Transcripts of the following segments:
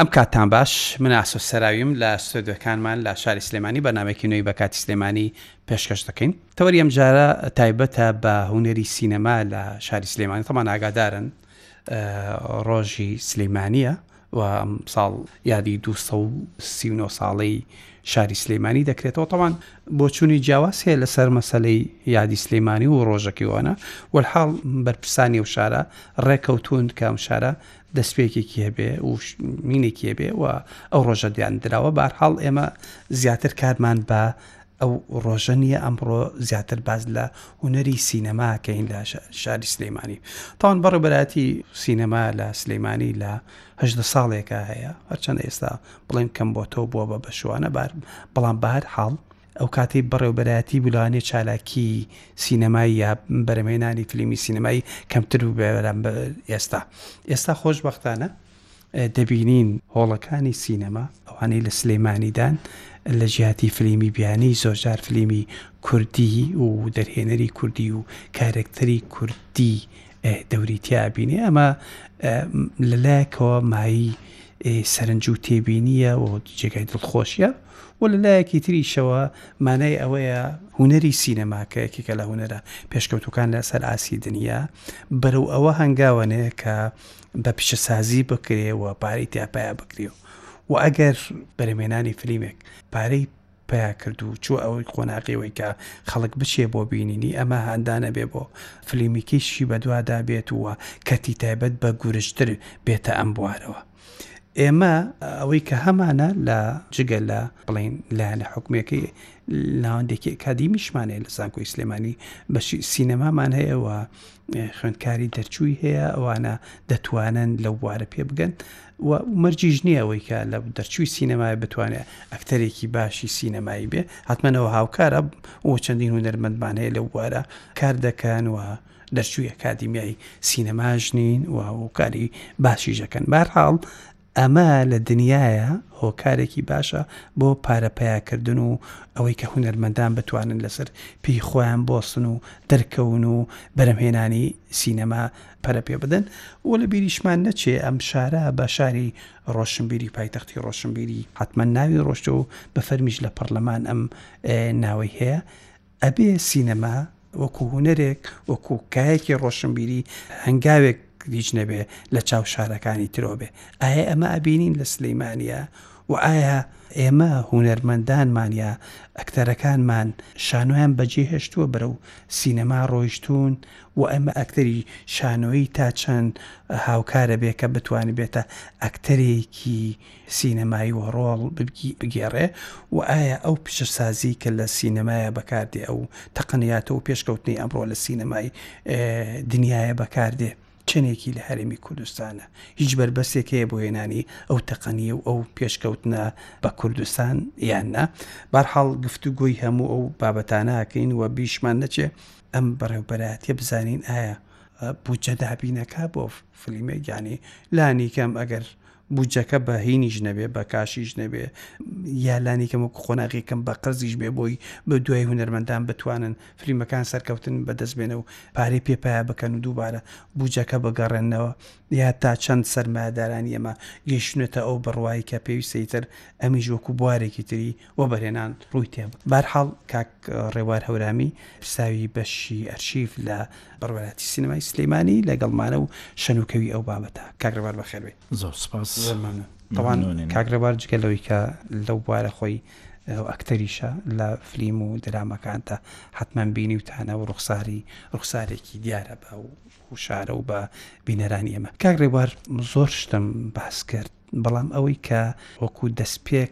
ئەم کاتتان باش من ئاسۆ سەراویم لە ستۆدیۆکانمان لە شاری سلێمانی بەنامێکی نوێی بە کاتی سلێمانی پێشکەش دەکەین تەوەری ئەم جارە تایبەتە بە هوەری سینەما لە شاری سلێمانی تەمان ئاگادارن ڕۆژی سلەیمانە و ئەمساڵ یادی دوو سەد و سی و نۆ ساڵەی شاری سلەیمانی دەکرێتەوە تەوان بۆچوونی جیاواز هەیە لەسەر مەسلەی یادی سلەیمانی و ڕۆژەکی وانە وەلحاڵ بەرپرسانی و شارە ڕێکەوتون کام شارە دەستپێکێکی هەبێ و مینێکی هەبێ و ئەو ڕۆژە دیان دراوە بارحاڵ ئێمە زیاتر کارمان بە ئەو ڕۆژە نییە ئەمڕۆ زیاتر باز لە هوەری سینەماکەین لە شاری سلەیمانی تاوان بەڕێبەراتی سینەما لە سلەیمانی لە هەدە ساڵێکە هەیە هەرچەند ئێستا بڵێن کەم بۆتەوە بووە بە بەشوانە بار بەڵام بار حاڵ ئەو کاتی بەڕێوبەرایەتی بولانێ چالاکی سینەمای یا بەرەمێنانی فلیمی سینەمای کەمتر و بەرامبەر ئێستا ئێستا خۆشببختانە دەبینین هۆڵەکانی سینەما ئەوانەی لە سلێمانیدان لە جیاتی فلیمی بیانی زۆرجار فلیمی کوردی و دەرهێنەری کوردی و کارەکتەری کوردی دەوری تیابینێ ئەمە لەلایەکەوە مایی سەرنج و تێبینیە و جێگای دڵخۆشیە و لە لایەکی تریشەوە مانای ئەوەیە هوەری سینەماکە یەکێکە لە هوەرە پێشکەوتەکان لەسەر ئاسی دنیا بەرەو ئەوە هەنگاوانەیە کە بە پیشەسازی بکرێ و پارەی تیاپیا بکرێ و و ئەگەر بەرەمێنانی فلیمێک پارەی پیا کردو چوە ئەوەی قۆناغیەوەی کە خەڵک بچێ بۆ بینینی ئەمە هاندانە بێ بۆ فلیمیکیشی بەدووادا بێت ووە کەتی تایبەت بە گورشتر بێتە ئەم بوارەوە. ئێمە ئەوەی کە هەمانە لە جگە لە بڵین لایەنە حکومەکەی ناوەندێکی کادیمیشمانەیە لە زانکۆی سلێمانی بەشی سینەمامان هەیەەوە خوێندکاری دەرچووی هەیە ئەوانە دەتوانن لەو بوارە پێ بگەن و مەرجیش نییە ئەوەی کە لە دەرچووی سینەمای بتوانێت ئەکتەرێکی باشی سینەمایی بێ حتممەەوە هاوکارە و چەندین هوەرمەندمان هەیە لەو بوارە کار دەکەن و دەرچووی ئەکادیمیای سینەماش نین و هۆکاری باشیشەکەن بارحاڵ ئەمە لە دنیایە هۆکارێکی باشە بۆ پارە پەیاکردن و ئەوەی کە هونەرمەندان بتوانن لەسەر پێی خۆیان بۆستن و دەرکەون و بەرهەمهێنانی سینەما پەرە پێ بدەن و لە بیریشمان نەچێ ئەم شارە بە شاری ڕۆشنبیری پایتەختی ڕۆشنبیری حەتمەن ناوی ڕۆشتوە و بە فەرمیش لە پەڕلەمان ئەم ناوەی هەیە. ئەبێ سینەما وەکو هوەرێک وەکو کایەکی ڕۆشنبیری هەنگاوێک هیچ نەبێ لە چاو شارەکانی ترۆ بێ ئایا ئەمە ئەبینین لە سلەیمانە و ئایا ئێمە هوەرمەندانمانە ئەکتەرەکانمان شانۆیان بەجێ هێشتووە بەرە و سینەما ڕۆیشتون و ئەمە ئەکتەری شانۆیی تا چەند هاوکارە بێ کە بتوانێت بێتە ئەکتەرێکی سینەمایی و ڕۆڵ بگێڕێ و ئایا ئەو پیشەسازی کە لە سینەمایە بەکاردێ ئەو تەقەنیاتە و پێشکەوتنی ئەمڕۆ لە سینەمای دنیاە بەکاردێ چەندێکی لە هەرێمی کوردستانە هیچ بەربەسێک هەیە بۆ هێنانی ئەو تەقەنیە و ئەو پێشکەوتنە بە کوردستان یان نا بارحاڵ گفتو گۆی هەموو ئەو بابەتانەکەین و بیشمان نەچێ ئەم بەڕێوبەراتیە بزانین ئایا بودجە دابینەکە بۆ فلیمێک یانی لانی کەم ئەگەر بودجەکە بە هینیش نەبێ بە کاشیش نەبێ یا لانیکەم وەکو قۆناغیکەم بە قەرزیش بێ بۆی بە دوای هونەرمەندان بتوانن فلیمەکان سەرکەوتن بەدەست بێنە و پارەی پێ پایا بکەن و دووبارە بودجەکە بگەڕێنەوە یا تا چەند سەرمایەدارانی ئەمە گەیشتونەتە ئەو بڕوایی کە پێویستەی تر ئەمیش وەکو بوارێکی تری وەبەرهێنان ڕووی تێ بوو. بەهەرحاڵ کاک ڕێبوار هەورامی پرساوی بەشی ئەرشیف لە بەڕێوەبەرایەتی سینەمای سلێمانی لەگەڵمانە و شەنوکەوی ئەو بابەتە. کاک ڕێبوار بەخێر بێی. زۆر سوپاس. زۆر مەمنون. تەوان کاک ڕێبوار جگە لەوەی کە لەو بوارە خۆی ئەکتەریشە لە فلیم و دراماکانتا حەتمەن بینیوتانە و ڕوخساری ڕوخسارێکی دیارە بە هوشارە و بە بینەرانی ئێمە. کاک ڕێبوار زۆر شتم باس کرد بەڵام ئەوەی کە وەکوو دەسپێک،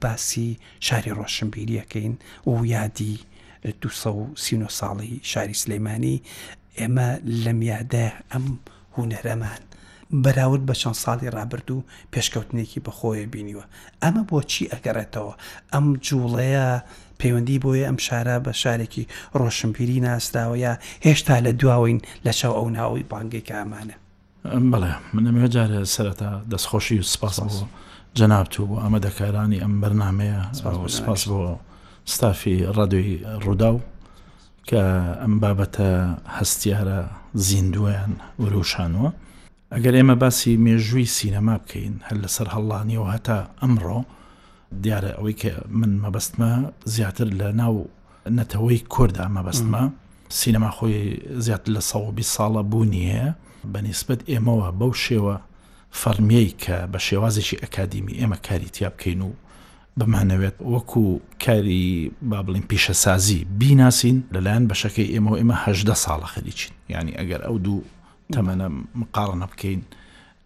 باسی شاری ڕۆشنبیری ئەکەین و یادی دوو سەد و سی و نۆ ساڵی شاری سلەیمانی ئێمە لەم یادە ئەم هونەرەمان بەراورد بە چەند ساڵی ڕابردوو پێشکەوتنێکی بەخۆیە بینیوە ئەمە بۆچی ئەگەڕێتەوە ئەم جوڵەیە پەیوەندی بۆیە ئەم شارە بە شارێکی ڕۆشنبیری ناسراوە یا هێشتا لە دواوەین لە چاو ئەو ناوەی بانگێکامانە بەڵێ من دەمەوێت جارێ سەرەتا دەستخۆشی و سپاس بۆ جەنابت و بۆ ئامادەکارانی ئەم بەرنمەیە سپاس بۆ ستافی ڕادوی ڕوودا و کە ئەم بابەتە هەستیارە زیندویان وروشانوە ئەگەر ئێمە باسی مێژووی سینەما بکەین هەر لەسەر هەڵانیەوە هەتا ئەمڕۆ دیارە ئەوەی کە من مەبەستمە زیاتر لە ناو نەتەوەی کوردە مەبەستمە سینەما خۆی زیاد لە 120 ساڵە بوونی هەیە بە نسبت ئێمەوە بەو شێوە فەرمیەی کە بە شێوازێکی ئەکادیمی ئێمە کاری تیا بکەین و بمانەوێت وەکو کاری با بڵین پیشەسازی بیناسین لەلایەن بەشەکەی ئێمە ئێمە هەدە ساڵە خەریچین ینی ئەگەر ئەو دوو تەمەە مقاڕنە بکەین.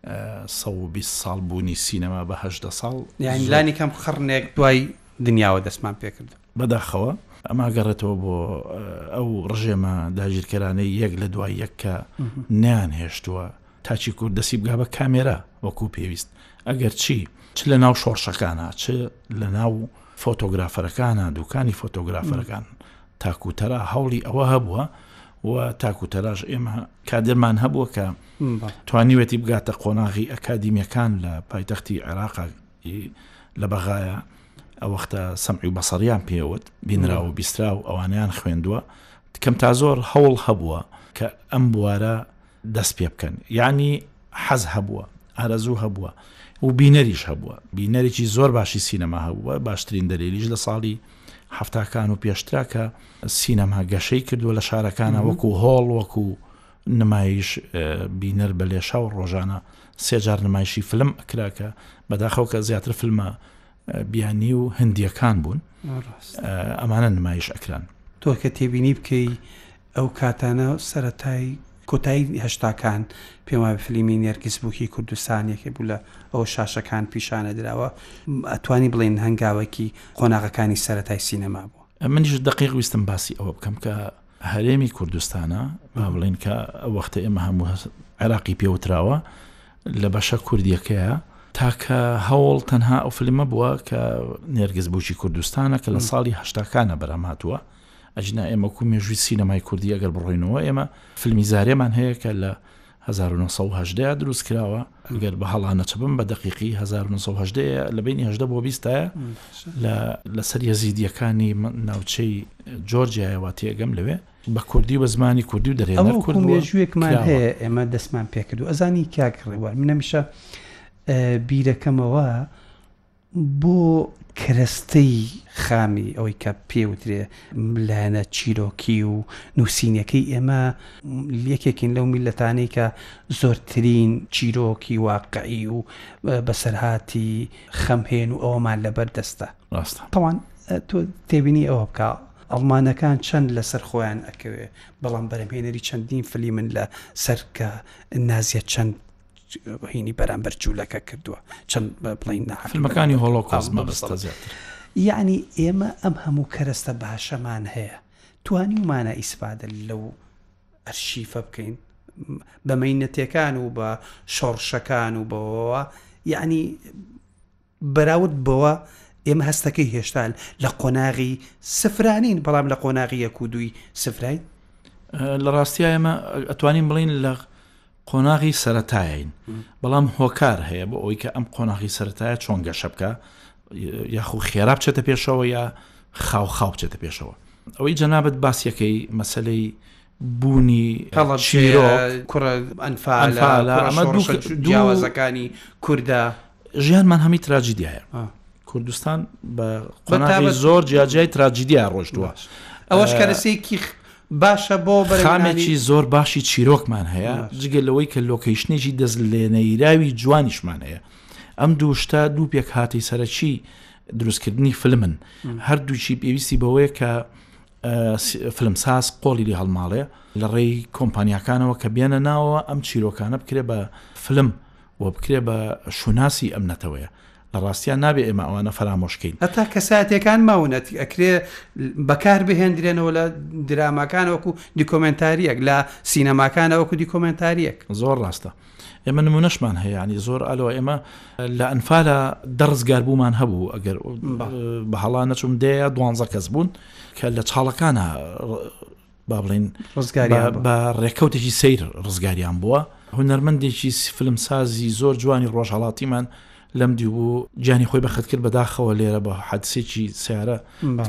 120 ساڵ بوونی سینەما بەهدە ساڵ یانلانی کەم خڕنێک دوای دنیاوە دەستمان پێکرد بەداخەوە ئەمە گەڕێتەوە بۆ ئەو ڕژێمە داگیرکەرانەی یەک لە دوای یەک کە نیان هێشتووە تاچی کورد دەسی بگا بە کامێرا وەکو پێویست ئەگەر چی چ لە ناو شۆڕشەکانە چ لە ناو فۆتۆگرافەرەکانە دوکانی فۆتۆگرافەرەکان تاکوتەرا هەوڵی ئەوە هەبووە و تاکوتەراش ئێمە کادرمان هەبووە کە توانیوێتی بگاتە قۆناغی ئەکادیمیەکان لە پایتەختی عێراق ی لە بەغایە ئەوەختە سەمعی و بەسەڕیان پێوت بینرا و بیسترا و ئەوانیان خوێندووە کەم تا زۆر هەوڵ هەبووە کە ئەم بوارە دەست پێ بکەن یعنی حەز هەبووە ئارەزوو هەبووە و بینەریش هەبووە بینەرێکی زۆر باشی سینەما هەبووە باشترین دەلیلیش لە ساڵی هەفتاکان و پێشتراکە سینەما گەشەی کردووە لە شارەکانە وەکو هۆڵ وەکو نمایش بینەر بە لێشاو ڕۆژانە سێ جار نمایشی فلم ئەکراکە بەداخەوە کە زیاتر فلمە بیانی و هندیەکان بوون ئەمانە نمایش ئەکران تۆ کە تێبینی بکەی ئەو کاتانە سەتای کۆتایی هەشتاکان پێما فلیمی نێرگیز بووکی کوردستان یەکێ بوو لە ئەو شاشەکان پیشانە دراوە ئەتوانی بڵێن هەنگاوەکی قۆناغەکانی سەتای سینەما بوو منیش دقیق ویستم باسی ئەوە بکەم کە هەرێمی کوردستانە با بڵێن کە وەختە ئێمە هەموو عێراقی پێوتراوە لە بەشە کوردیەکەیە تاکە هەوڵ تەنها ئەو فلمە بووە کە نێرگز بچی کوردستانە کە لە ساڵی هەشتاکانە بەراماتوە ئەجنا ئێمەکو مێژووی سینەمای کوردی ئەگەر بڕۆینەوە ئێمە فلمی زارێمان هەیە کە لە هەزار و نۆ سەد و هەژدە ە دروست کراوە گەر بە هەڵا نەچبم بە دەقیقی هەزار و نۆ سەد و هەژدە ە لە بینی هەژدە بۆ بیستایە لە لەسەر یەزیدیەکانی ناوچەی جۆرجیایەوە تێگەم لەوێ بە کوردی و بە زمانی کوردی و دەرێ ئەوە کورد مێژوویەکمان هەیە ئێمە دەستمان پێکردو ئەزانی کاک ڕێوار من هەمیشە بیرەکەمەوە بۆ کەرەستەی خامی ئەوەی کە پێ وترێ لایەنە چیرۆکی و نووسینەکەی ئێمە یەکێکین لەو میلەتانی کە زۆرترین چیرۆکی واقعی و بەسەرهاتی خەمهێن و ئەوەمان لەبەر دەستە ڕاستە تەوان تۆ تێبینی ئەوە بکە ئەڵمانەکان چەند لەسەر خۆیان ئەکەوێ بەڵام بەرەمهێنەری چەندین فلی من لە سەرکە نازیە چەند هینی بەرامبەر جوولەکە کردووە چەند بڵین نەحلمەکانی هۆڵۆکۆز مەبستە زیاتر یعنی ئێمە ئەم هەموو کەرەستە باشەمان هەیە توانیمانە ئیسفادە لەو ئەرشیفە بکەین بە مینەتەکان و بە شۆڕشەکان و بەوەوە یعنی بەراورد بەوە ئێمە هەستەکەی هێشتا لە قۆناغی سفرانین بەڵام لە قۆناغی یەک و دووی سفراین لە ڕاستیە ئێمە ئەتوانین بڵین لە قۆناغی سەتایین بەڵام هۆکار هەیە بۆ ئەوی کە ئەم قۆناغی سەتایە چۆن گەشە بکە یاخو خێرا بچێتە پێشەوە یا خاو خاو بچێتە پێشەوە ئەوەی جەنابەت باسیەکەی مەسلەی بوونی چیرۆک، کوڕە ئەنفالە، ئەمە دوو شەڕە جیاوازەکانی کوردە. ژیانمان هەمی تراجیدیایە. کوردستان بە قۆناغی زۆر جیاجیای تراجیدیا ڕۆشتووە. ئەوەش کەرەسەیەکی باشە بۆ بەرهەمێکی زۆر باشی چیرۆکمان هەیە، جگە لەوەی کە لۆکەیشنێکی دەست لێنەیراوی جوانیشمان هەیە. ئەم دوو شتە دوو پێکهاتەی سەرەکی دروستکردنی فلمن، هەردووچی پێویستی بەوەیە کە فیلمساز قۆڵی لێ هەڵماڵێ لە ڕێی کۆمپانیاکانەوە کە بێنە ناوەوە ئەم چیرۆکانە بکرێ بە فلم و بکرێ بە شوناسی ئەم نەتەوەیە لە ڕاستیان نابێ ئێمە ئەوانە فەرامۆشکەین هەتا کەساتەکان ماونەت ئەکرێ بەکار بهێندرێنەوە لە دراماکانەوەکو دیکۆمنتاریەک لە سینەماکانەوەکو دیکۆمنتاریەک زۆر ڕاستە ئێمە نمونەشمان هەیە ینی زۆر ئەلۆ ئێمە لە ئەنفالە دەڕزگار بوومان هەبوو ئەگەر بەهڵا نەچوم دەیە دوانزە کەس بوون کە لە چاڵەکانە با بڵین ڕزگاری بە ڕێکەوتێکی سیر ڕزگاریان بووە هونەرمەندێکی فلم سازی زۆر جوانی ڕۆژهڵاتیمان لەم دی بوو جانی خۆی بەخت کرد بەداخەوە لێرە بە حادسێکی سیارە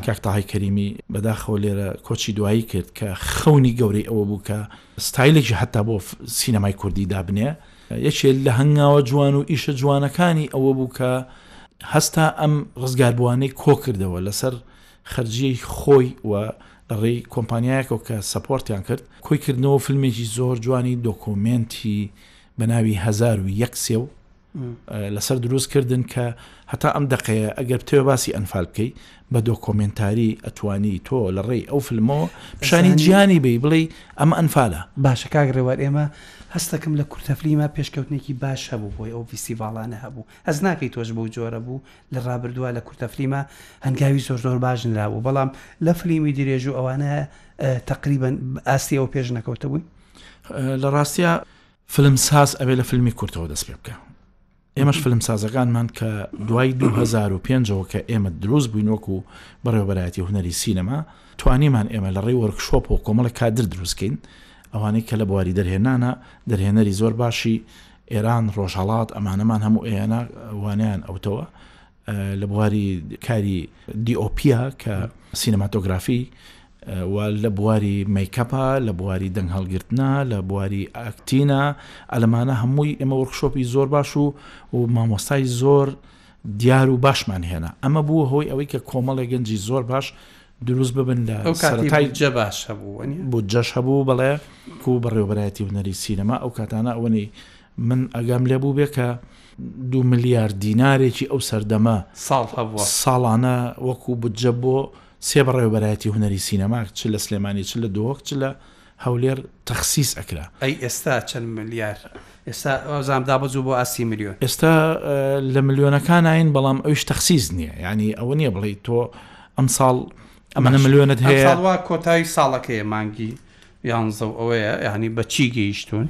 کاکتاهای کەریمی بەداخەوە لێرە کۆچی دوایی کرد کە خەونی گەورەی ئەوە بوو کە ستایلێکی حەتا بۆ سینەمای کوردی دابنێ، یەکێ لە هەنگاوە جوان و ئیشە جوانەکانی ئەوە بوو کە هەستا ئەم ڕزگاربووانەی کۆ کردەوە لەسەر خەرجیی خۆی و لە ڕێی کۆمپانیایەکەوە کە سەپۆرتیان کرد، کۆی کردنەوە فیلمێکی زۆر جوانی دۆکۆمێنتی بە ناوی هەزار و یەک سێو، لەسەر دروست کردن کە هەتا ئەم دەقەیە ئەگەر بتەوێ باسی ئەنفال بکەی بە دۆکۆمنتاری ئەتوانی تۆ لە ڕێی ئەو فلمەوە پیشانی جیانی بی بڵێ ئەم ئەنفالە باشە کاک ڕێوار ئێمە هەستەکەم لە کورتەفلیما پێشکەوتنێکی باش هەبوو بۆی ئەو ڤیسیڤاڵانە هەبوو ئەس ناکەی تۆش بەو جۆرە بوو لە ڕابردووە لە کورتەفلیما هەنگاوی زۆر زۆر باشنرا بوو بەڵام لە فلیمی درێژ و ئەوانە تقریبن ئاستی ئەو پێش نەکەوتە بووی لە ڕاستە فلمساز ئەبێ لە فلمی کورتەوە دەست پێ بکە ئێمەش فلمسازەکانمان کە دوای 2005ەوە کە ئێمە دروست بووین وەکو بەڕێوەبەرایەتی هوەری سینەما توانیمان ئێمە لە ڕێی وەرکشۆپ و کۆمەڵە کادر دروستکەین ئەوانەی کە لە بواری دەرهێنانە دەرهێنەری زۆر باشی ئێران ڕۆژهڵات ئەمانەمان هەموو ئێنە وانیان ئەوتەوە لە بواری کاری دیۆپیە کە سینەماتۆگرافی و لە بواری میکەپە لە بواری دەنگ هەڵگرتنا لە بواری ئاکتینە ئەلمانە هەمووی ئێمە وەرخشۆپی زۆر باش و و مامۆستای زۆر دیار و باشمان هێنا ئەمە بوو هۆی ئەوەی کە کۆمەڵێ گەنجی زۆر باش دروست ببن لە سەرای جە باش هەبوو بۆ جەش هەبوو بەڵێ کو بەڕێوبەرایەتی هونەری سینەما ئەو کاتانە ئەوەی من ئەگام لێبوو بێ کە دوو ملیار دینارێکی ئەو سەردەمە ساڵانە وەکو بودجە بۆ سێ بەڕێوەبەرایەتی هونەری سینەما چ لە سلێمانی چ لە دهۆک چ لە هەولێر تەخسیس ئەکرا. ئەی ئێستا چەند ملیار؟ ئێستا وازام دابەزوو بۆ ئاستی ملیۆن. ئێستا لە ملیۆنەکانین بەڵام ئەویش تەخسیس نییە یعنی ئەوە نییە بڵێی تۆ ئەمساڵ ئەمەە ملیۆنت هەیە کۆتایی ساڵەکەی مانگی یانزە و ئەوەیە یعنی بەچی گەیشتون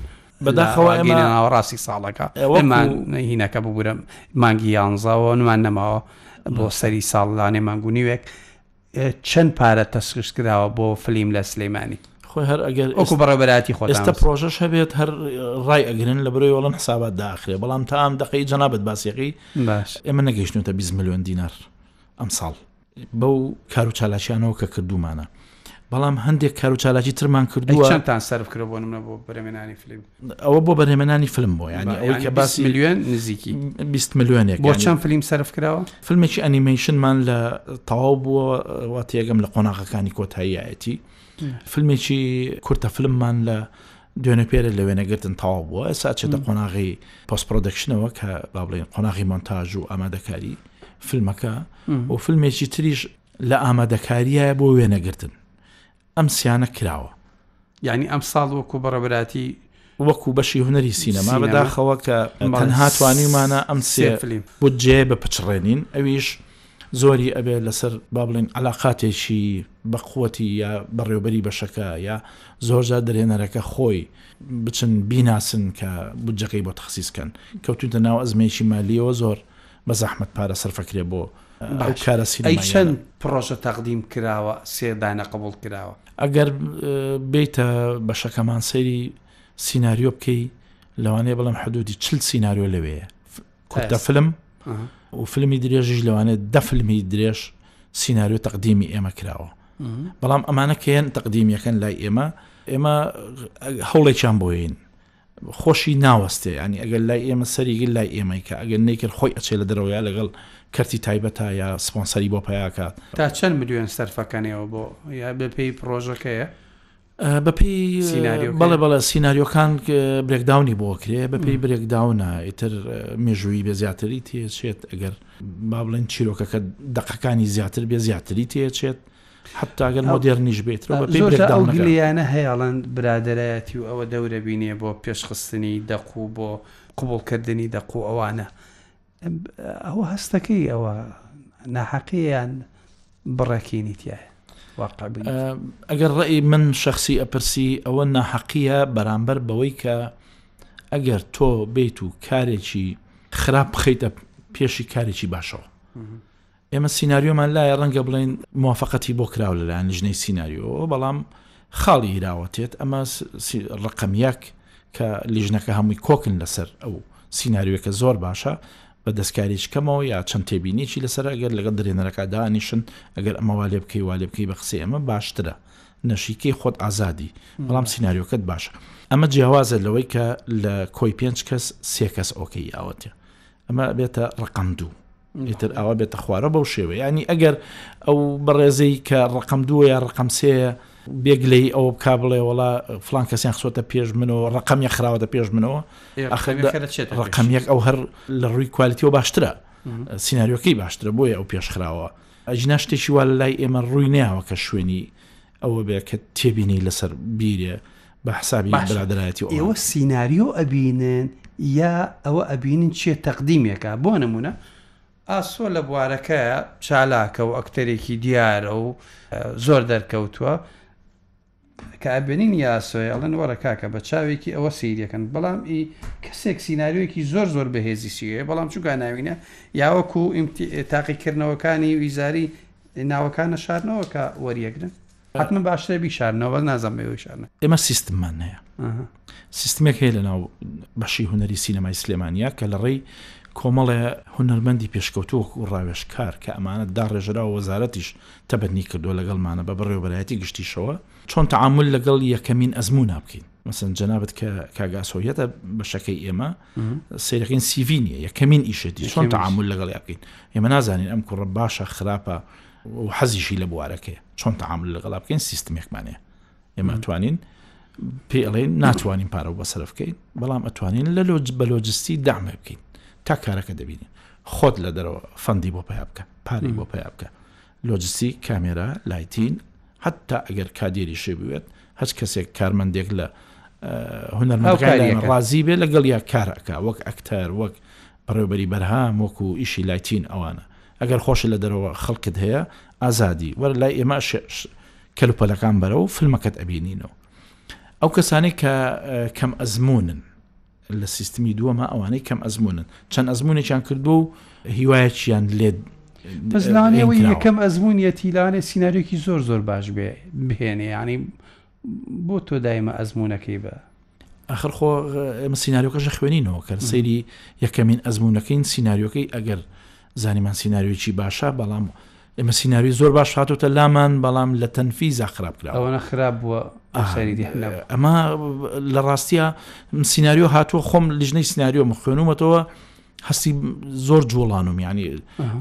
بەداخەوە ئەمە ناوەڕاستی ساڵەکە ئەمان هینەکە ببورم مانگی یانزەوە نمان نەماوە بۆ سەری ساڵدانێ مانگونیوێک چەند پارە تەسخش کراوە بۆ فلیم لە سلەیمانی خۆی هەر ئەگەر ئۆکو بەڕێبەراتی خۆ ئێستا پرۆژەش هەبێت هەر ڕای ئەگرن لە برۆی وەڵم حسابات داخرێ بەڵام تام دقی جەنابەت باسیەکەی ئێمە نەگەیشتنێتە 20 میلیۆن دینار ئەم ساڵ بەو کارو چالاکیانەوە کە کردوومانە بەڵام هەندێک کارو چالاکی ترمان کردووە چەندتان سەرف کرد بۆ نمە بۆ بەرەمێنانی فیلم ئەوە بۆ بەرهێمەنانی فیلم بۆ ینی ئەوەی کە باسی ملیۆن نزیکی 20 ملیۆنێک بۆ چەند فیلم سەرف کراوە فیلمێکی ئەنیمەیشنمان لە تەواو بووە وا تێگەم لە قۆناغەکانی کۆتاییەتی فیلمێکی کورتە فیلممان لە دوێنە پێرە لە وێنەگرتن تەواو بووە ئێستا چێتە قۆناغی پۆسپۆدەکشنەوە کە با بڵێن قۆناغی مۆنتاژ و ئامادەکاری فیلمەکە و فیلمێکی تریش لە ئامادەکاریە بۆ وێنەگرتن ئەم سیانە کراوە یعنی ئەم ساڵ وەکو بەڕەبراتی وەکو بەشی هوەری سینەما بەداخەوە کە هاتوانیمانە ئەم سێ فلیم بودجێ بە پچڕێنین ئەویش زۆری ئەبێ لەسەر با بڵین علااقاتێکی بەقوەتی یا بەڕێوبەری بەشەکە یا زۆرجار درێنەرەکە خۆی بچن بیناسن کە بودجەکەی بۆ تەخسیسکەن کەوتوتە ناو ئەزمێکی مالیەوە زۆر بەزەحمەت پارە سەرفەکرێ بۆ ئەو کارە سینەماییانە. باش ئەی چەند پڕۆژە تەقدیم کراوە سێ دانە قبوڵ کراوە؟ ئەگەر بێیتە بەشەکەمان سەیری سیناریۆ بکەی لەوانەیە بڵێم حدودی چل سیناریۆ لەوەیە کورتە فلم و فلمی درێژیش لەوانێت دە فلمی درێژ سیناریۆ تەقدیمی ئێمە کراوە بەڵام ئەمانە کێن تەقدیمیەکەن لای ئێمە ئێمە هەوڵێکیان بۆین خۆشی ناوەستێ یانی ئەگەر لای ئێمە سەری گرت لای ئێمەی کە ئەگەر نەیکرد خۆی ئەچێ لە دەرەوە یا لەگەڵ کەرتی تایبەتا یا سپۆنسەری بۆ پەیا کات. تا چەند ملیۆن سەرفەکەنەوە بۆ یا بە پێی پڕۆژەکەیە؟ بە پێی سیناریۆ بەڵێ بەڵێ سیناریۆکان برێکداونی بۆ کرێ بە پێی برێکداونە ئیتر مێژووی بە زیاتری تێچێت ئەگەر با بڵێن چیرۆکەکە دەقەکانی زیاتر بێ زیاتری تێچێت حەتا گەر مۆدێرنیش بێت و بەپێی برێکداونەکە. زۆرجار ئەو گلەیانە هەیە ئەڵێن برادەرایەتی و ئەوە دەورە بینێ بۆ پێشخستنی دەق و بۆ قبوڵکردنی دەق و ئەوانە. ئەوە هەستەکەی ئەوە ناحەقییان بڕەکینی تایە. ئەگەر ڕێی من شخصی ئەپرسی ئەوە ناحەقیە بەرامبەر بەوەی کە ئەگەر تۆ بیت و کارێکی خراپ بخیتە پێشی کارێکی باشەوە ئێمە سیناریۆمان لایە ڕەنگە بڵێن موافقەتی بۆ کراوە لەلایەن لژنەی سیناریۆەوە بەڵام خاڵی هیراوەتێت ئەمە ڕقم یەک کە لیژنەکە هەمووی کۆکن لەسەر ئەو سینناریوەکە زۆر باشە بە دەستکاریش کەمەوە یا چەند تێبینێکی لەسەر ئەگەر لەگەڵ درێنەرەکە دانیشن ئەگەر ئەمە والێ بکەی والێ بکەی بە قسەی ئەمە باشترە نەشیکەی خۆت ئازادی بەڵام سینناریۆکەت باشە ئەمە جیاوازە لەوەی کە لە کۆی پێنج کەس سێ کەس ئۆکەی ئاوەتێ ئەمە بێتە ڕقم دوو ئیتر ئاوا بێتە خوارە بەو شێوەیە یانی ئەگەر ئەو بەڕێزەی کە ڕقم دووە یا ڕقم سێە بێگلەی ئەوە بک بڵێ وڵا فلان کەسیان خسۆتە پێش منەوە ڕقم یە خراوەتە پێش منەوە ڕقم یەک ئەو هەر لە ڕووی کوالیتیەوە باشترە سینناریۆکەی باشترە بۆیە ئەو پێشخراوە ئەجنا شتێکی وا لە لای ئێمە ڕووی نیاوە کە شوێنی ئەوە بێ کە تێبینی لەسەر بیرێ بە حسابی برادرایەتی ئەوە ئێوە سیناریۆ ئەبینن یا ئەوە ئەبینن چیە تەقدیمێکە بۆ نمونە ئاسۆ لە بوارەکە چالاکە و ئەکتەرێکی دیارە و زۆر دەرکەوتووە کە ئەبێنین یاسۆی ئەڵەن وەرە کاکە بە چاوێکی ئەوە سیرەکەن بەڵام ئی کەسێک سینناریۆیەکی زۆر زۆر بەهێزی سیوێ بەڵام چووکە ناوینە یاوەکو تاقیکردنەوەکانی ویزاری ناوەکان نەشارنەوە کە وەریەگرن. حتمما باشترە بیشارنەوە بەس نازم بەوەی شارن ئێمە سیستممان هەیە سیستمێک هەیە لە ناو بەشی هوەری سینەمای سلێمانیا کە لە ڕێی کۆمەڵێ هونەرمەندی پێشکەوتووەک و ڕاوێش کار کە ئەمانەت دا ڕێژرا و وەزارەتیش تەبەتنی کردووە لەگەڵمانە بە بەڕێوبەرایەتی گشتیشەوە چۆن تعامل لەگەڵ یەکەمین ئەزمونا بکەین مەسن جەنابەت کە کاگاسۆیەتە بەشەکەی ئێمە سەیرەکەین سیڤی نیە یەکەمین ئیشێتی چۆن تعامل لەگەڵ بکەین ئێمە نازانین ئەم کوڕە باشە خراپە و حەزیشی لە بوارەکەی چۆن تعامل لەگەڵ بکەین سیستمێکمانێ ئێمە توانین پێڵێن ناتوانین پارە بە سەرف بکەین بەڵام ئەتوانین لە لۆج بە لۆجستی دامە بکەین تا کارەکە دەبینین خۆت لە دەرەوە فەندی بۆ پیا بکە پارەی بۆ پیا بکە لۆجستیک، کامێرا، لایتین، حەتتا ئەگەر کادیریشی بوێت، هەچ کەسێک کارمەندێک لە هونەرمەکان ڕازی بێ لەگەڵ یا کار ئەکا وەک ئەکتەر وەک بەڕێوبەری بەرهام وەکو ئیشی لایتین ئەوانە ئەگەر خۆشی لە دەرەوە خەڵکت هەیە ئازادی وەر لای ئێمە کەلوپەلەکان بەرە و فلمەکەت ئەبینینەوە ئەو کەسانی کە کەم ئەزمونن لە سیستمی دووەما ئەوانەی کەم ئەزموونن چەند ئەزمونێکیان کردووە و هیوایەکیان لێت بەس لانێەوەی یەکەم ئەزمونیەتی لانێ سینناریۆکی زۆر زۆر باش بێ بهێنێ ینی بۆ تۆ دایمە ئەزمونونەکەی بە ئەخر خۆ ئێمە سینناریۆکەش لە خوێنینەوە کە سەیری یەکەمین ئەزمونونەکەین سینناریۆکەی ئەگەر زانیمان سینناریۆکی باشە بەڵام ئێمە سیناریۆی زۆر باش هاتۆتە لامان بەڵام لە تەنفیزا خراپ کرا ئەوەنە خراپ بووە ئەمە لە ڕاستە سینناریۆ هاتووە خۆم لیژنەی سناریۆ مخوێنومەتەوە هەستی زۆر جوڵانم ینی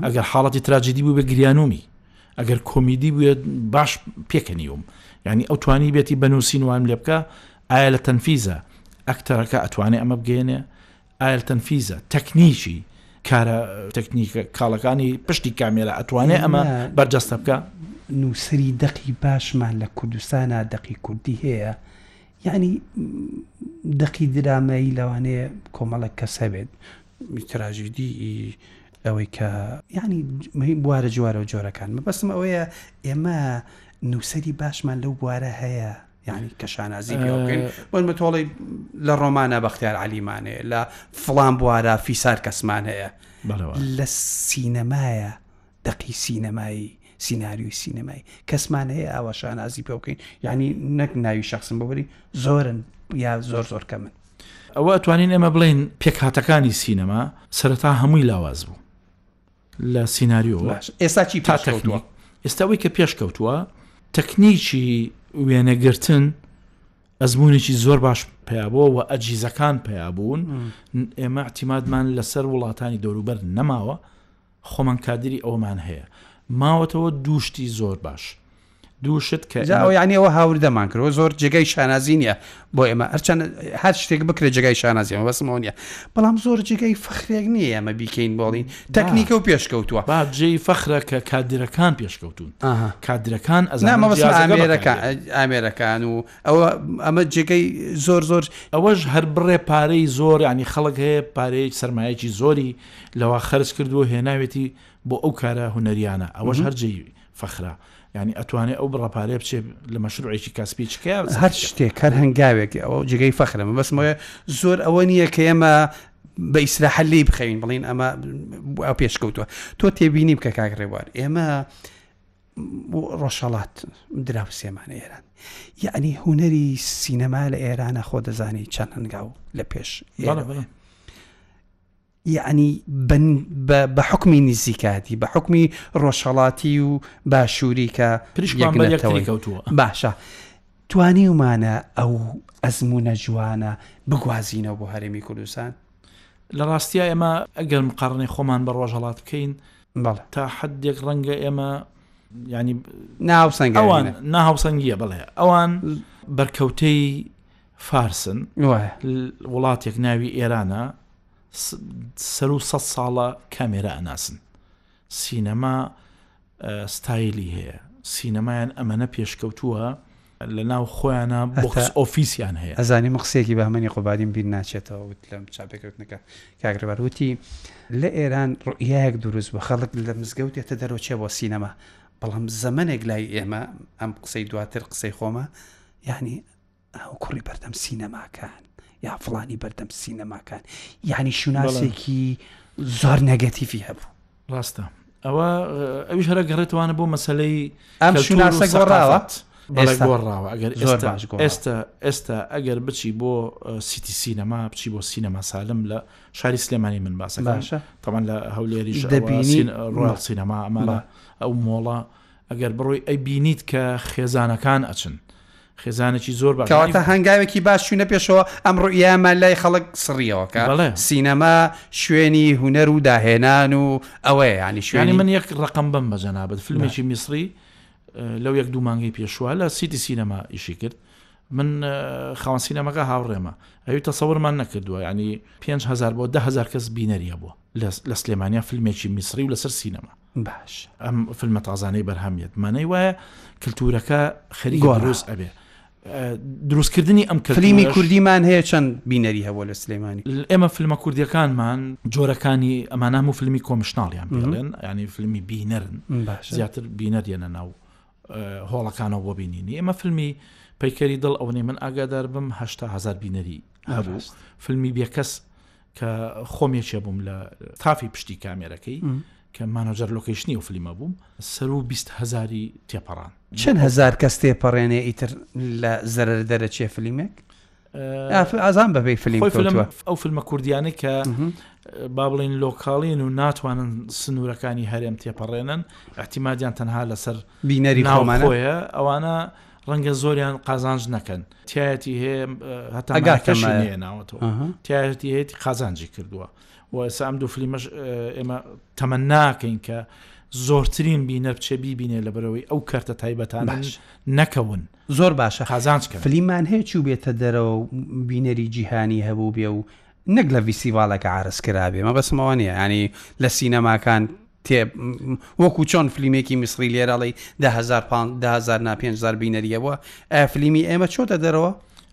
ئەگەر حاڵەتی تراجدی بوو بە گریانومی ئەگەر کۆمیدی بوێت باش پێکەنیوم ینی ئەو توانی بێتی بەنووسین وام لێ بکە ئایا لە تەنفیزە ئەکتەرەکە ئەتوانێ ئەمە بگەێنێ ئایل تەنفیزە تەکنیکی کارە تەکنیکە کاڵەکانی پشتی کامێرا ئەتوانێ ئەمە بەرجەستە بکە نووسری دەقی باشمان لە کوردستانە دەقی کوردی هەیە یعنی دەقی درامایی لەوانەیە کۆمەڵک کەسە بێت میتراژیدی ئەوەی کە یعنی بوارە جوارە و جۆرەکان مەبەستم ئەوەیە ئێمە نووسری باشمان لەو بوارە هەیە یعنی کە شانازی پێ بکەین وەرمە تۆڵی لە ڕۆمانە بەختیار علیمانەیە لە فڵان بوارە فیسار کەسمان هەیە لە سینەمایە دەقی سینەمایی سینناریوی سینەمایی کەسمان هەیە ئاوا شانازی پێ بکەین یعنی نەک ناوی شخصم بەوەری زۆرن یا زۆر زۆر کە من ئەوە توانین ئێمە بڵین پێکهاتەکانی سینەما سەرەتا هەمووی لاواز بوو لە سیناریۆ باش ئێستا چی تا تەکنیوە ئێستا ئەوی کە پێش کەوتووە تەکنیکی وێنەگرتن ئەزمونێکی زۆر باش پیابووە و ئەجیزەکان پیابوون ئێمە ئەتیمادمان لەسەر وڵاتانی دەوروبەر نەماوە خۆمان کادری ئەومان هەیە ماوەتەوە دووشتی زۆر باش دوو شت کە جا ئەوە یعنی ئەوە هاوردەمان کرد و زۆر جێگای شانازی نییە بۆ ئێمە هەرچەند هەر شتێک بکرێت جێگای شانازی ئەمە بەسمەوە نییە بەڵام زۆر جێگای فەخرێک نییە ئەمە بیکەین بۆڵین تەکنیکە و پێشکەوتووە با جێی فەخرە کە کادرەکان پێشکەوتون ئاها کادرەکان ئەزان نامە بەس جیازەکە بەکار ئامێرەکان دێنن. ئامێرەکان و ئەوە ئەمە جێگەی زۆر زۆر ئەوەش هەر بڕێ پارەی زۆر ینی خەڵک هەیە پارەیەک سرمایەکی زۆری لەوە خەرج کردو هێناوێتی بۆ ئەو کارە هونەریانە ئەوەش هەرجی فەخرە یانی ئەتوانێ ئەو بڕە پارەیە بچێ لە مەشروعێکی کەسپی چ کە هەر شتێک هەر هەنگاوێک ئەوە جگەی فەخرەمە بەسمەوە زۆر ئەوە نییە کە ئێمە بە ئیسراحە لی بخەوین بڵین ئەمە ئەو پێشکەوتووە تۆ تێبینی بکە کاک ڕێوار ئێمە ڕۆژهڵات دراوسێمانە ئێران یعنی هوەری سینەما لە ئێرانە خۆ دەزانی چەند هەنگاو لە پێش یەعنی بە حوکمی نزیکایەتی بە حوکمی ڕۆژهەڵاتی و باشووری کە کەوتووە باشە توانیومانە ئەو ئەزمونە جوانە بگوازینەوە بۆ هەرێمی کوردستان لە ڕاستیا ئێمە ئەگەر مقارنەی خۆمان بە ڕۆژهڵات بکەین بەڵ تا حدێک ڕەنگە ئێمە ینی ناوسەنگ ئەوان ناهاوسەنگیە بڵێ ئەوان بەرکەوتەی فارسن وڵاتێک ناوی ئێرانە سەر و سە ساڵە کامێرا ئەناسن سینەما ستایلی هەیە سینەمایان ئەمەە پێشکەوتووە لە ناو خۆیانە بۆکس ئۆفیسیان هەیە ئەزانی مەخسێکی بە هەمەنی قوبادیم بیر ناچێتەوە وت لەم چاپێکردنەکە کاگربار وتی لە ئێران ڕوئیایەک دروست بە خەڵک لە مزگەوتێتە دەرۆچێ بۆ سینەما بەڵام زەمنێک لای ئێمە ئەم قسەی دواتر قسەی خۆمە یعنی ئەو کوڕی بەردەم سینەماکان یا فڵانی بەردەم سینەماکان یعنی شوناسێکی زۆر نەگەتیفی هەبوو ڕاستە ئەوە ئەوش هەرە گەڕێتوانە بۆ مەسلەی ئەم شوناسە گۆڕاوە گۆڕاوە ئەگەر ئێستا ئێستا ئەگەر بچی بۆ سیتی سینەما بچی بۆ سینەما سالم لە شاری سلێمانی من باسەکەشە تەمان لە هەولێریش دەبینین ڕۆڵ سینەما ئەمانە ئەو مۆڵە ئەگەر بڕۆی ئەی بینیت کە خێزانەکان ئەچن خێزانێکی زۆر بە کەواتە هەنگاوێکی باش چوینە پێشەوە ئەم ڕوئیامان لای خەڵک سڕیەوەکە سینەما شوێنی هوەر و داهێنان و ئەوەیە ینی شوێنی من یەک ڕقم بم بە جەنابەت فیلمێکی میسری لەو یەک دوو مانگی پێشوە لە سیتی سینەما ئیشی کرد من خاوەن سینەمەکە هاوڕێمە ئەوی تەسەورمان نەکردووە ینی 5هزار بۆ دههزار کەس بینەریە بووە لە سلێمانیا فیلمێکی میسری و لەسەر سینەما باش ئەم فلمە تازانەی بەرهەم یەت مانای وایە کللتورەکە خەری گۆڕوس ئەبێ دروستکردنی ئەم کەلیمی کوردیمان هەیە چەند بینەری هەبوو لە سلێمانی ئێمە فلمە کوردیەکانمان جۆرەکانی ئەمانام و فلمی کۆمشناڵیان پێڵێن ینی فلمی بینەرن زیاتر بینەریەنە ناو هۆڵەکانەوە بۆ بینینی ئێمە فلمی پەیکەری دڵ ئەوەی من ئاگادار بم هزار بینەری هەبوو فلمی بێکەس کە خۆم یەکێ بووم لە تافی پشتی کامێرەکەی کە مانۆجار لۆکەیشنی و فلیمە بووم سەر و بیست هزاری تێپەڕان چەند هزار کەس تێپەڕێنێ ئیتر لە زەرەر دەرەچێ فلیمێک ئازان بەبێ فلیم ئەو فیلمە کوردیانە کە با بڵین لۆکاڵین و ناتوانن سنوورەکانی هەرێم تێپەڕێنن احتیمادیان تەنها لەسەر بینەری خۆمانە. ناوخۆیە، ئەوانە ڕەنگە زۆریان قازانج نەکەن. تایەتی هەیە هەتا ئەگاتەش ناوەتەوە تایەتی هەیەی قازانجی کردووە و سام دوو فلیمەش ئێمە تەمە ناکەین کە زۆرترین بینە بچێ بیبینێ لە بەرەوەی ئەو کەرتە تایبەتان باش نەکەون زۆر باشە قازانج کە فلیمان هەیە چوو بێتە دەرەوە بینەری جیهانی هەبوو بێ و نەک لە ڤیستیڤاڵێکا عەرز کرابێ مەبەستم ئەوە نیە یانی لە سینەماکان تێ وەکو چۆن فلیمێکی میسری لێرەڵی دە هزار پان دە هزار نا پێنج هزار بینەریە بووە ئایا فلیمی ئێمە چۆتە دەرەوە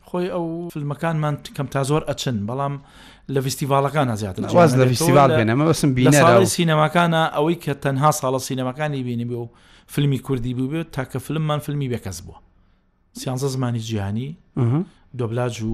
خۆی ئەو فلمەکانمان کەم تا زۆر ئەچن بەڵام لە ڤیستیڤاڵەکان زیاتر جیان واز لە هەبێت. ڤیستیڤاڵ تۆ لە- بێنە مەبەستم لە بینەرە ساڵی و- سینەماکانە ئەوەی کە تەنها ساڵە سینەماکانی بینی بێ و فیلمی کوردی بوو بێت تاکە فلممان فیلمی بێکەس بووە سیانزە زمانی جیهانی مهم. دۆبلاج و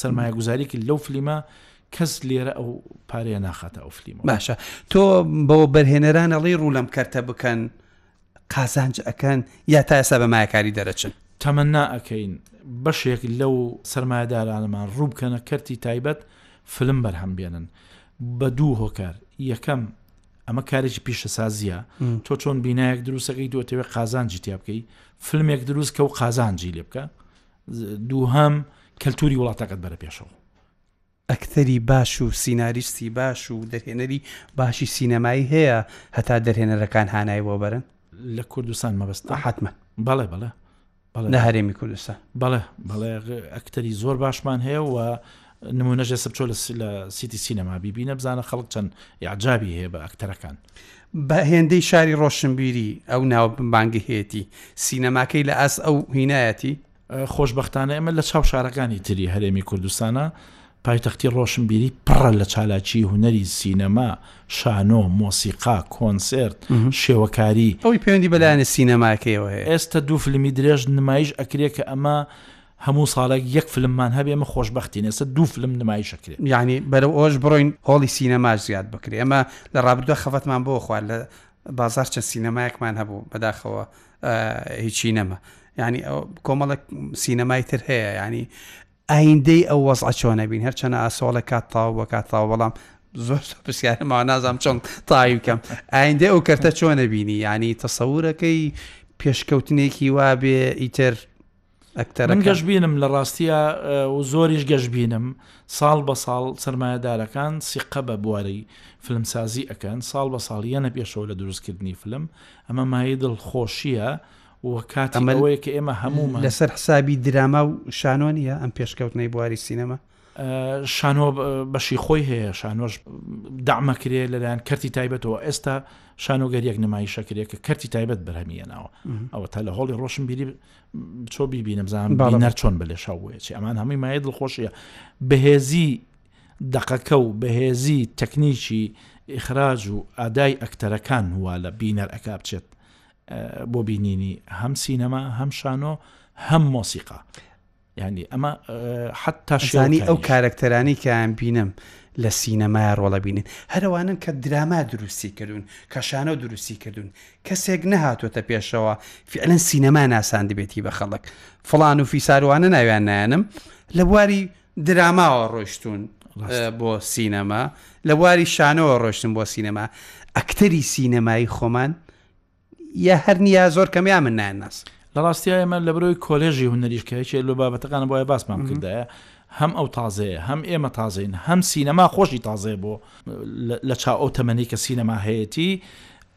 سەرمایە گوزاری کرد لەو فلیمە کەس لێرە ئەو پارەیە ناخاتە ئەو فلیمە باشە تۆ بەوە بەرهێنەران ئەڵی ڕوو لەم کەرتە بکەن قازانج ئەەکەن یا تا ئێستا بە مایەکاری دەرەچن تەمەنا ئەەکەین بەشێک لەو سرمایهدارانەمان ڕووبکەنە کەرتی تایبەت فلم بەرهەم بێنن بە دوو هۆکار یەکەم ئەمە کارێکی پیشەسازیە تۆ چۆن بینایەک دروستەکەی دوتەوێت قازانجی تیا بکەی فلمێک دروست کە و قازانجی لێ بکە دووهەم کەلتوری وڵاتەکەت بەرە پێشەوە. ئەکتەری باش و سیناریستی باش و دەرهێنەری باشی سینەمایی هەیە هەتا دەرهێنەرەکان هانای بۆ بەرن لە کوردستان مەبەست حتممە بەڵێ بەڵێ نە هەرێمی کوردستان بەڵێ بەڵێ ئەکتەری زۆر باشمان هەیە و نمونە ژێسپ چۆ لە سیتی سینەما بیبینە بزانە خەڵک چەند یاعجابی هەیە بە ئەکتەرەکان بە هێندەی شاری ڕۆشنبیری ئەو ناو بانگهێتی سینەماکەی لە ئاس ئەو هینایەتی خۆشببختانە ئێمە لە چاو شارەکانی تری هەرێمی کوردستانە پایتەختی ڕۆشنبیری پڕە لە چالاکی هوەری سینەما شانۆ مۆسیقا کۆنسرت شێوەکاری ئەوی پەیوەندی بەلایەنە سینەماکەیەوە هەیە ئێستا دوو فلمی درێژ نمایش ئەکرێت کە ئەمە هەموو ساڵێک یەک فلممان هەبێ ئێمە خۆشبەختین ئێستا دوو فلم نمایش ئەکرێ. یانی بەرەو ئەوەش بڕۆین هۆڵی سینەماش زیاد بکرێ ئێمە لە ڕابردووە خەفەتمان بۆ خوار لە بازار چەند سینەمایەکمان هەبوو بەداخەوە هیچی نەما ینی کۆمەڵک سینەمای تر هەیە ینی ئایندەی ئەو وەزع چۆنە بین هەرچەنە ئاسۆڵە کات تاو بە کات تاو بەڵام زۆر پرسیارەما نازام چۆن تاوی بکەم ئایندە ئەو کەرتە چۆنە بینی ینی تەسەورەکەی پێشکەوتنێکی وابێ ئیتر من گەشببینم لە ڕاستیە و زۆریش گەشببینم ساڵ بە ساڵ سرمایهدارەکان سیقە بە بواری فلمسازی ئەەکەن ساڵ بە ساڵ یەنە پێشەوە لە دروستکردنی فلم ئەمە مای دڵخۆشیە و کاتەمەوەیە کە ئێمە هەموو لەسەر حسابی دراما و شانۆنیە ئەم پێشکەوتنەی بواری سینەما شانۆ بەشی خۆی هەیە شانۆش دامەکرێ لەلایەن کەرتی تایبەتەوە ئێستا شانۆگەریەک نمایشەکرێت کە کەرتی تایبەت بەرهەمیە ناوە ئەوە تا لە هۆڵی ڕۆشن بیری بچۆ بیبینە بزانم باڵەر چۆن بە لێشاو بووە چی ئەمان هەمووی مایە دڵخۆشیە بەهێزی دەقەکە و بەهێزی تەکنیکی ئیخراج و ئادای ئەکتەرەکان وە لە بینەر ئەک بچێت بۆ بینینی هەم سینەما هەم شانۆ هەم مۆسیقا ینی ئەمە حتا شانی ئەو کارەکتەرانی کەیان بینم لە سینەمای ڕۆڵە بینن هەرەوانن کە دراما دروستی کردوون کەشانەوە دروستی کردوون کەسێک نەهاتۆتە پێشەوە فعلەن سینەما ناسان دەبێتی بە خەڵک فلان و فیساروانە ناویان نایەنم لە بواری دراماوە ڕۆشتون بۆ سینەما لە بواری شانەوە ڕۆشتن بۆ سینەما ئەکتەری سینەمایی خۆمان یە هەر نیە زۆر کەمیا من نایەن ناس. لە ڕاستیا ئێمە لە برۆی کۆلێژی هونەریش کە هیچێ لە بابەتەکانە بۆیە باسمان کردایە هەم ئەو تازەیە هەم ئێمە تازەین هەم سینەما خۆشی تازەیە بۆ لە چا ئەو تەمەنی کە سینەما هەیەی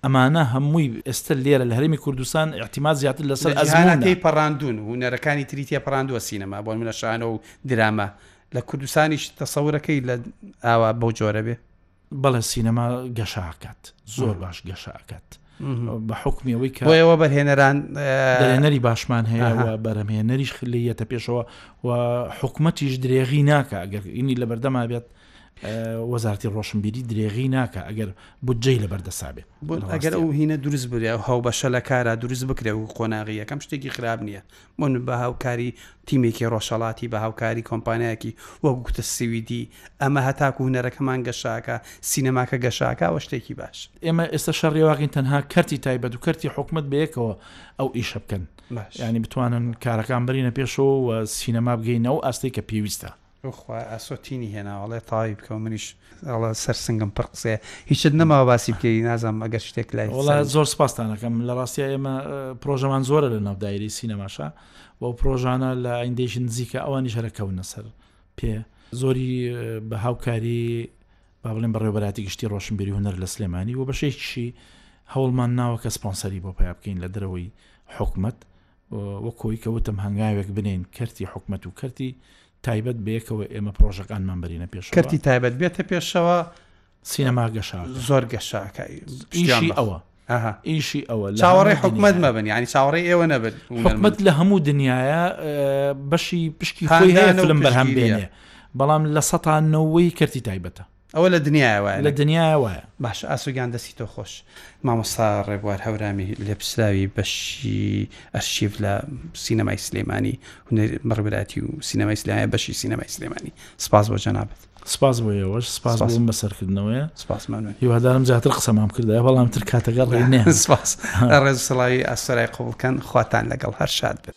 ئەمانە هەمووی ئێستا لێرە لە هەرمی کوردستان احتیمات زیاتر لەسەر ئەزانەکەی پەڕاندون و نەرەکانی تریتە پەراندوە سینەما بۆ منە شانە و درامە لە کوردستانیش تەسەورەکەی لە ئاوا بەو جۆرە بێ بەڵێ سینەما گەشاکات زۆر باش گەشاکات بە حکمیەوەی کە بۆیەوە بەرهێنەران دەێنەری باشمان هەیە بەرەمهێنەریش خلیەتە پێشەوە و حکومەتیش درێغی ناکە ئەگەر ئینی لە بەردەما بێت وەزارتی ڕۆشنبیری درێغی ناکە ئەگەر بودجەی لە بەردەسا بێت ئەگەر ئەو هینە دروست برێ و هەو بەشە لە کارا دروست بکرێ و قۆناغی یەکەم شتێکی خراپ نییە من بە هاوکاری تیمێکی ڕۆژهەڵاتی، بە هاوکاری کۆمپانیایەکی وەک گوتس سویدی، ئەمە هەتاکو هونەرەکەمان گەشاکا، سینەماکە گەشاکا ئەوە شتێکی باش. ئێمە ئێستا شەڕی واکەین تەنها کەرتی تایبەت و کەرتی حکومەت بەیەکەوە ئەو ئیشە بکەن، یانی بتوانن کارەکان بەرینە پێشەوە و سینەما بگەینە ئەو ئاستەی کە پێویستە. ئۆ خوا ئاسۆ تینی هێناوە ئەڵێ تەواوی بکەوە منیش ئەڵێ سەر سنگم پڕ قسەیە هیچت نەماوە باسی بکەی نازانم ئەگەر شتێک لای وڵا سەرم. زۆر سپاستان دەکەم لە ڕاستیە ئێمە ئە، پرۆژەمان زۆرە لە ناو دایرەی سینەماشا و ئەو پرۆژانە لە ئایندەیش نزیکە ئەوانیش هەرەکەونە سەر پێ زۆری ئە، بە هاوکاری با بڵێن بەڕێوەبەراتی گشتی ڕۆشنبیری هونەر لە سلێمانی و بەشێکیشی هەوڵمان ناوە کە سپۆنسەری بۆ پیا بکەین لە دەرەوەی حکومەت وەک خۆی کە وتم هەنگاوێک بنێین کەرتی حکومەت و کەرتی تایبەت بەیەکەوە ئێمە پرۆژەکانمان بەرینە پێش کەرتی تایبەت بێتە پێشەوە سینەما گەشا زۆر گەشاکە ئیشی ئەوە ئیشی ئەوە چاوەڕێ حکومت مەبن ینی چاوەڕێ ئێوە نەبن حکومت لە هەموو دنیاە بەشی پشکی خۆی هەیە لەم بەرهەم بێنێ بەڵام لە سەتانەوەی کەرتی تایبەتە ئەوە لە دنیایە وایە لە دنیایە وایە. باشە ئاسۆ گیان دەستی تۆ خۆش. مامۆستا ڕێبوار هەورامی لێپرسراوی بەشی ئەرشیف لە سینەمای سلێمانی هونەر بڕبراتی و سینەمای سلێمای بەشی سینەمای سلێمانی سپاس بۆ جەنابەت سپاس بۆ ئێوەش سپاس سپاس. بووم بەسەرکردنەوەیە سپاسمانوێن هیوادارم زیاتر قسەمام کردای بەڵام تر کاتەگەڕ ڕێ نێ سپاس ڕێز و سڵاوی ئاسۆرای قوبڵکەن خواتان لەگەڵ هەر شاد بن.